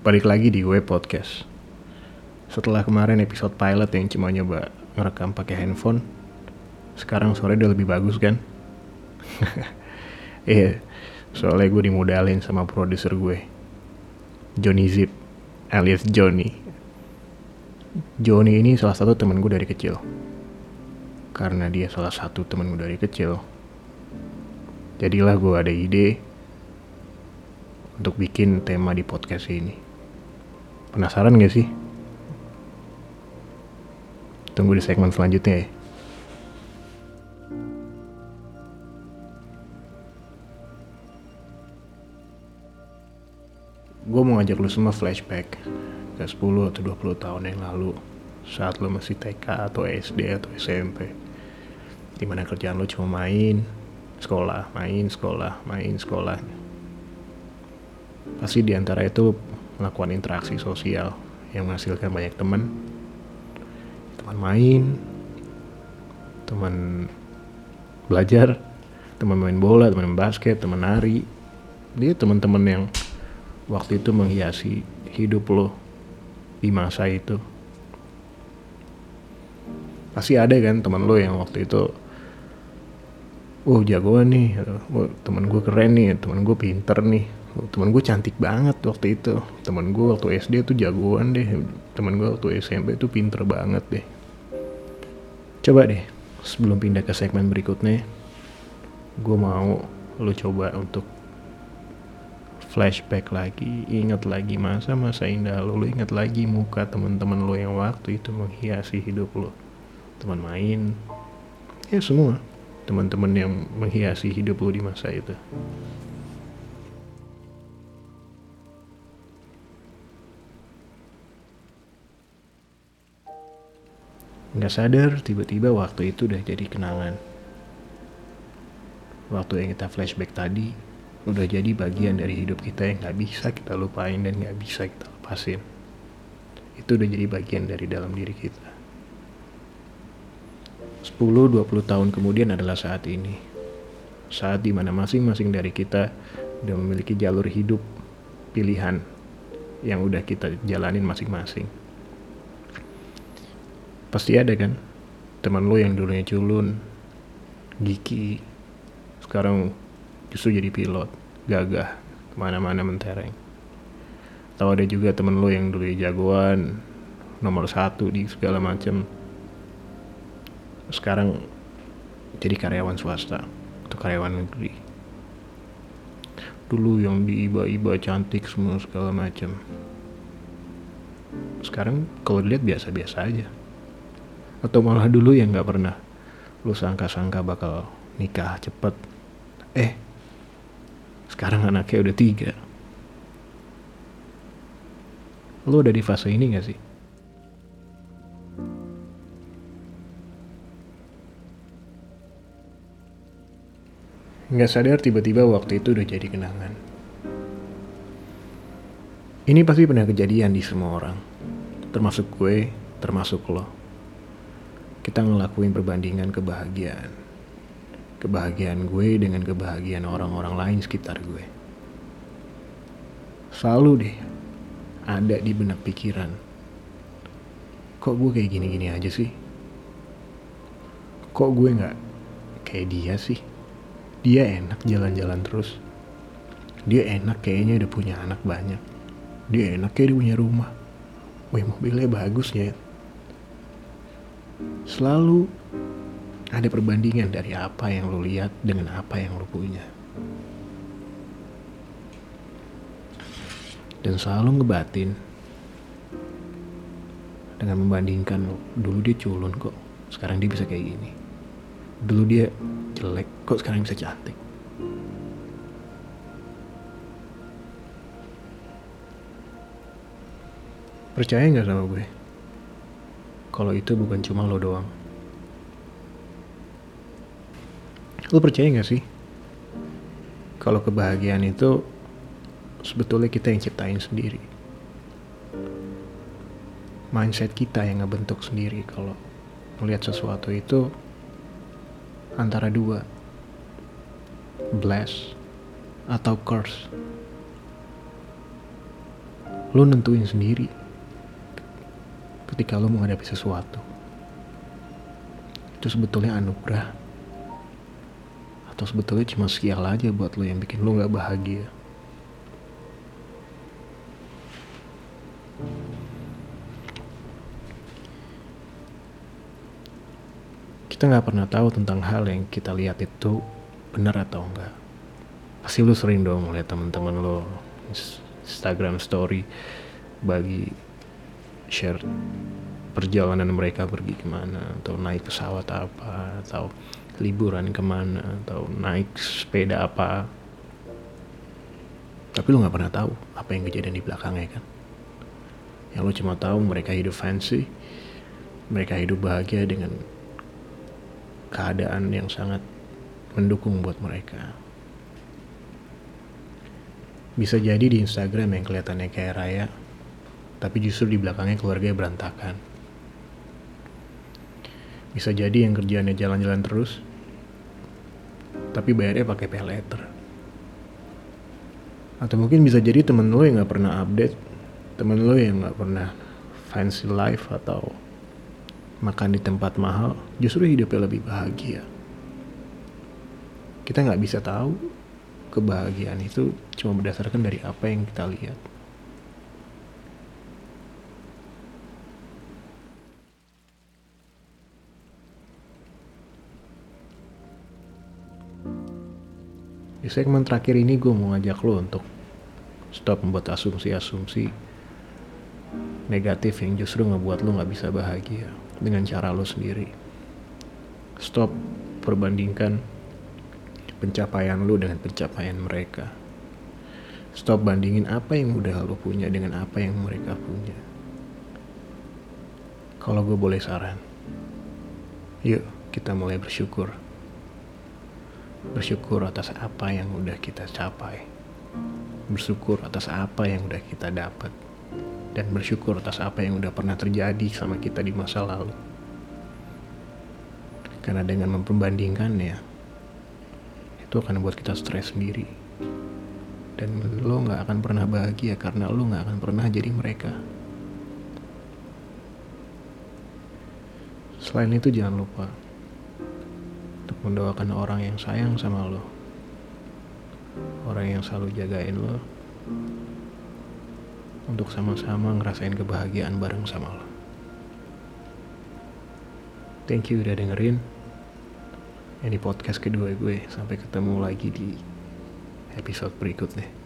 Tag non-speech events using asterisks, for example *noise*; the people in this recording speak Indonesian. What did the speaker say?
balik lagi di web podcast. Setelah kemarin episode pilot yang cuma nyoba ngerekam pakai handphone, sekarang sore udah lebih bagus kan? *laughs* Iya, soalnya gue dimodalin sama produser gue, Johnny Zip, alias Johnny. Johnny ini salah satu temen gue dari kecil. Karena dia salah satu temen gue dari kecil, jadilah gue ada ide untuk bikin tema di podcast ini. Penasaran gak sih? Tunggu di segmen selanjutnya ya. Gue mau ngajak lu semua flashback ke 10 atau 20 tahun yang lalu saat lu masih TK atau SD atau SMP di mana kerjaan lu cuma main, sekolah, main, sekolah, main, sekolah. Pasti di antara itu melakukan interaksi sosial yang menghasilkan banyak teman, teman main, teman belajar, teman main bola, teman basket, teman nari. Dia teman-teman yang waktu itu menghiasi hidup lo di masa itu. Pasti ada kan teman lo yang waktu itu oh jagoan nih, oh, teman gue keren nih, teman gue pinter nih, teman gue cantik banget waktu itu, teman gue waktu SD tuh jagoan deh, teman gue waktu SMP tuh pinter banget deh. Coba deh, sebelum pindah ke segmen berikutnya, gue mau lo coba untuk flashback lagi, ingat lagi masa-masa indah lo, lo ingat lagi muka teman-teman lo yang waktu itu menghiasi hidup lo, teman main, ya semua. Teman-teman yang menghiasi hidup lo di masa itu. Nggak sadar tiba-tiba waktu itu udah jadi kenangan. Waktu yang kita flashback tadi udah jadi bagian dari hidup kita yang nggak bisa kita lupain dan nggak bisa kita lepasin. Itu udah jadi bagian dari dalam diri kita. 10-20 tahun kemudian adalah saat ini. Saat di mana masing-masing dari kita udah memiliki jalur hidup pilihan yang udah kita jalanin masing-masing. Pasti ada kan teman lo yang dulunya culun, gigi, sekarang justru jadi pilot, gagah, ke mana-mana mentereng. Tahu ada juga temen lo yang dulu jagoan, nomor satu di segala macam. Sekarang jadi karyawan swasta atau karyawan negeri. Dulu yang diiba-iba cantik semua segala macam. Sekarang kalau dilihat biasa-biasa aja. Atau malah dulu yang nggak pernah lu sangka-sangka bakal nikah cepet. Eh, sekarang anaknya udah tiga. Lu udah di fase ini gak sih? Nggak sadar tiba-tiba waktu itu udah jadi kenangan. Ini pasti pernah kejadian di semua orang. Termasuk gue, termasuk lo. Kita ngelakuin perbandingan kebahagiaan. Kebahagiaan gue dengan kebahagiaan orang-orang lain sekitar gue. Selalu deh, ada di benak pikiran. Kok gue kayak gini-gini aja sih? Kok gue gak kayak dia sih? Dia enak jalan-jalan terus. Dia enak kayaknya udah punya anak banyak. Dia enak kayak dia punya rumah. Wih mobilnya bagus ya. Selalu ada perbandingan dari apa yang lo lihat dengan apa yang lo punya. Dan selalu ngebatin dengan membandingkan dulu dia culun kok, sekarang dia bisa kayak gini. Dulu dia jelek, kok sekarang bisa cantik. Percaya nggak sama gue? Kalau itu bukan cuma lo doang. Lo percaya nggak sih? Kalau kebahagiaan itu sebetulnya kita yang ciptain sendiri. Mindset kita yang ngebentuk sendiri kalau melihat sesuatu itu antara dua. Bless atau curse. lo nentuin sendiri ketika lo menghadapi sesuatu. Itu sebetulnya anugerah. Atau sebetulnya cuma sial aja buat lo yang bikin lo gak bahagia. Kita nggak pernah tahu tentang hal yang kita lihat itu benar atau enggak. Pasti lu sering dong lihat teman-teman lo Instagram story bagi share perjalanan mereka pergi ke mana atau naik pesawat apa atau liburan ke mana atau naik sepeda apa. Tapi lu nggak pernah tahu apa yang kejadian di belakangnya kan? Yang lu cuma tahu mereka hidup fancy mereka hidup bahagia dengan keadaan yang sangat mendukung buat mereka. Bisa jadi di Instagram yang kelihatannya kayak raya, tapi justru di belakangnya keluarganya berantakan. Bisa jadi yang kerjaannya jalan-jalan terus, tapi bayarnya pakai pay letter. Atau mungkin bisa jadi temen lo yang gak pernah update, temen lo yang gak pernah fancy life atau makan di tempat mahal, justru hidupnya lebih bahagia. Kita nggak bisa tahu kebahagiaan itu cuma berdasarkan dari apa yang kita lihat. Di segmen terakhir ini gue mau ngajak lo untuk stop membuat asumsi-asumsi negatif yang justru ngebuat lo gak bisa bahagia dengan cara lo sendiri. Stop perbandingkan pencapaian lu dengan pencapaian mereka. Stop bandingin apa yang udah lo punya dengan apa yang mereka punya. Kalau gue boleh saran, yuk kita mulai bersyukur. Bersyukur atas apa yang udah kita capai. Bersyukur atas apa yang udah kita dapat. Dan bersyukur atas apa yang udah pernah terjadi sama kita di masa lalu. Karena dengan memperbandingkannya, itu akan membuat kita stres sendiri dan lo nggak akan pernah bahagia karena lo nggak akan pernah jadi mereka selain itu jangan lupa mendoakan orang yang sayang sama lo. Orang yang selalu jagain lo. Untuk sama-sama ngerasain kebahagiaan bareng sama lo. Thank you udah dengerin. Ini podcast kedua gue. Sampai ketemu lagi di episode berikutnya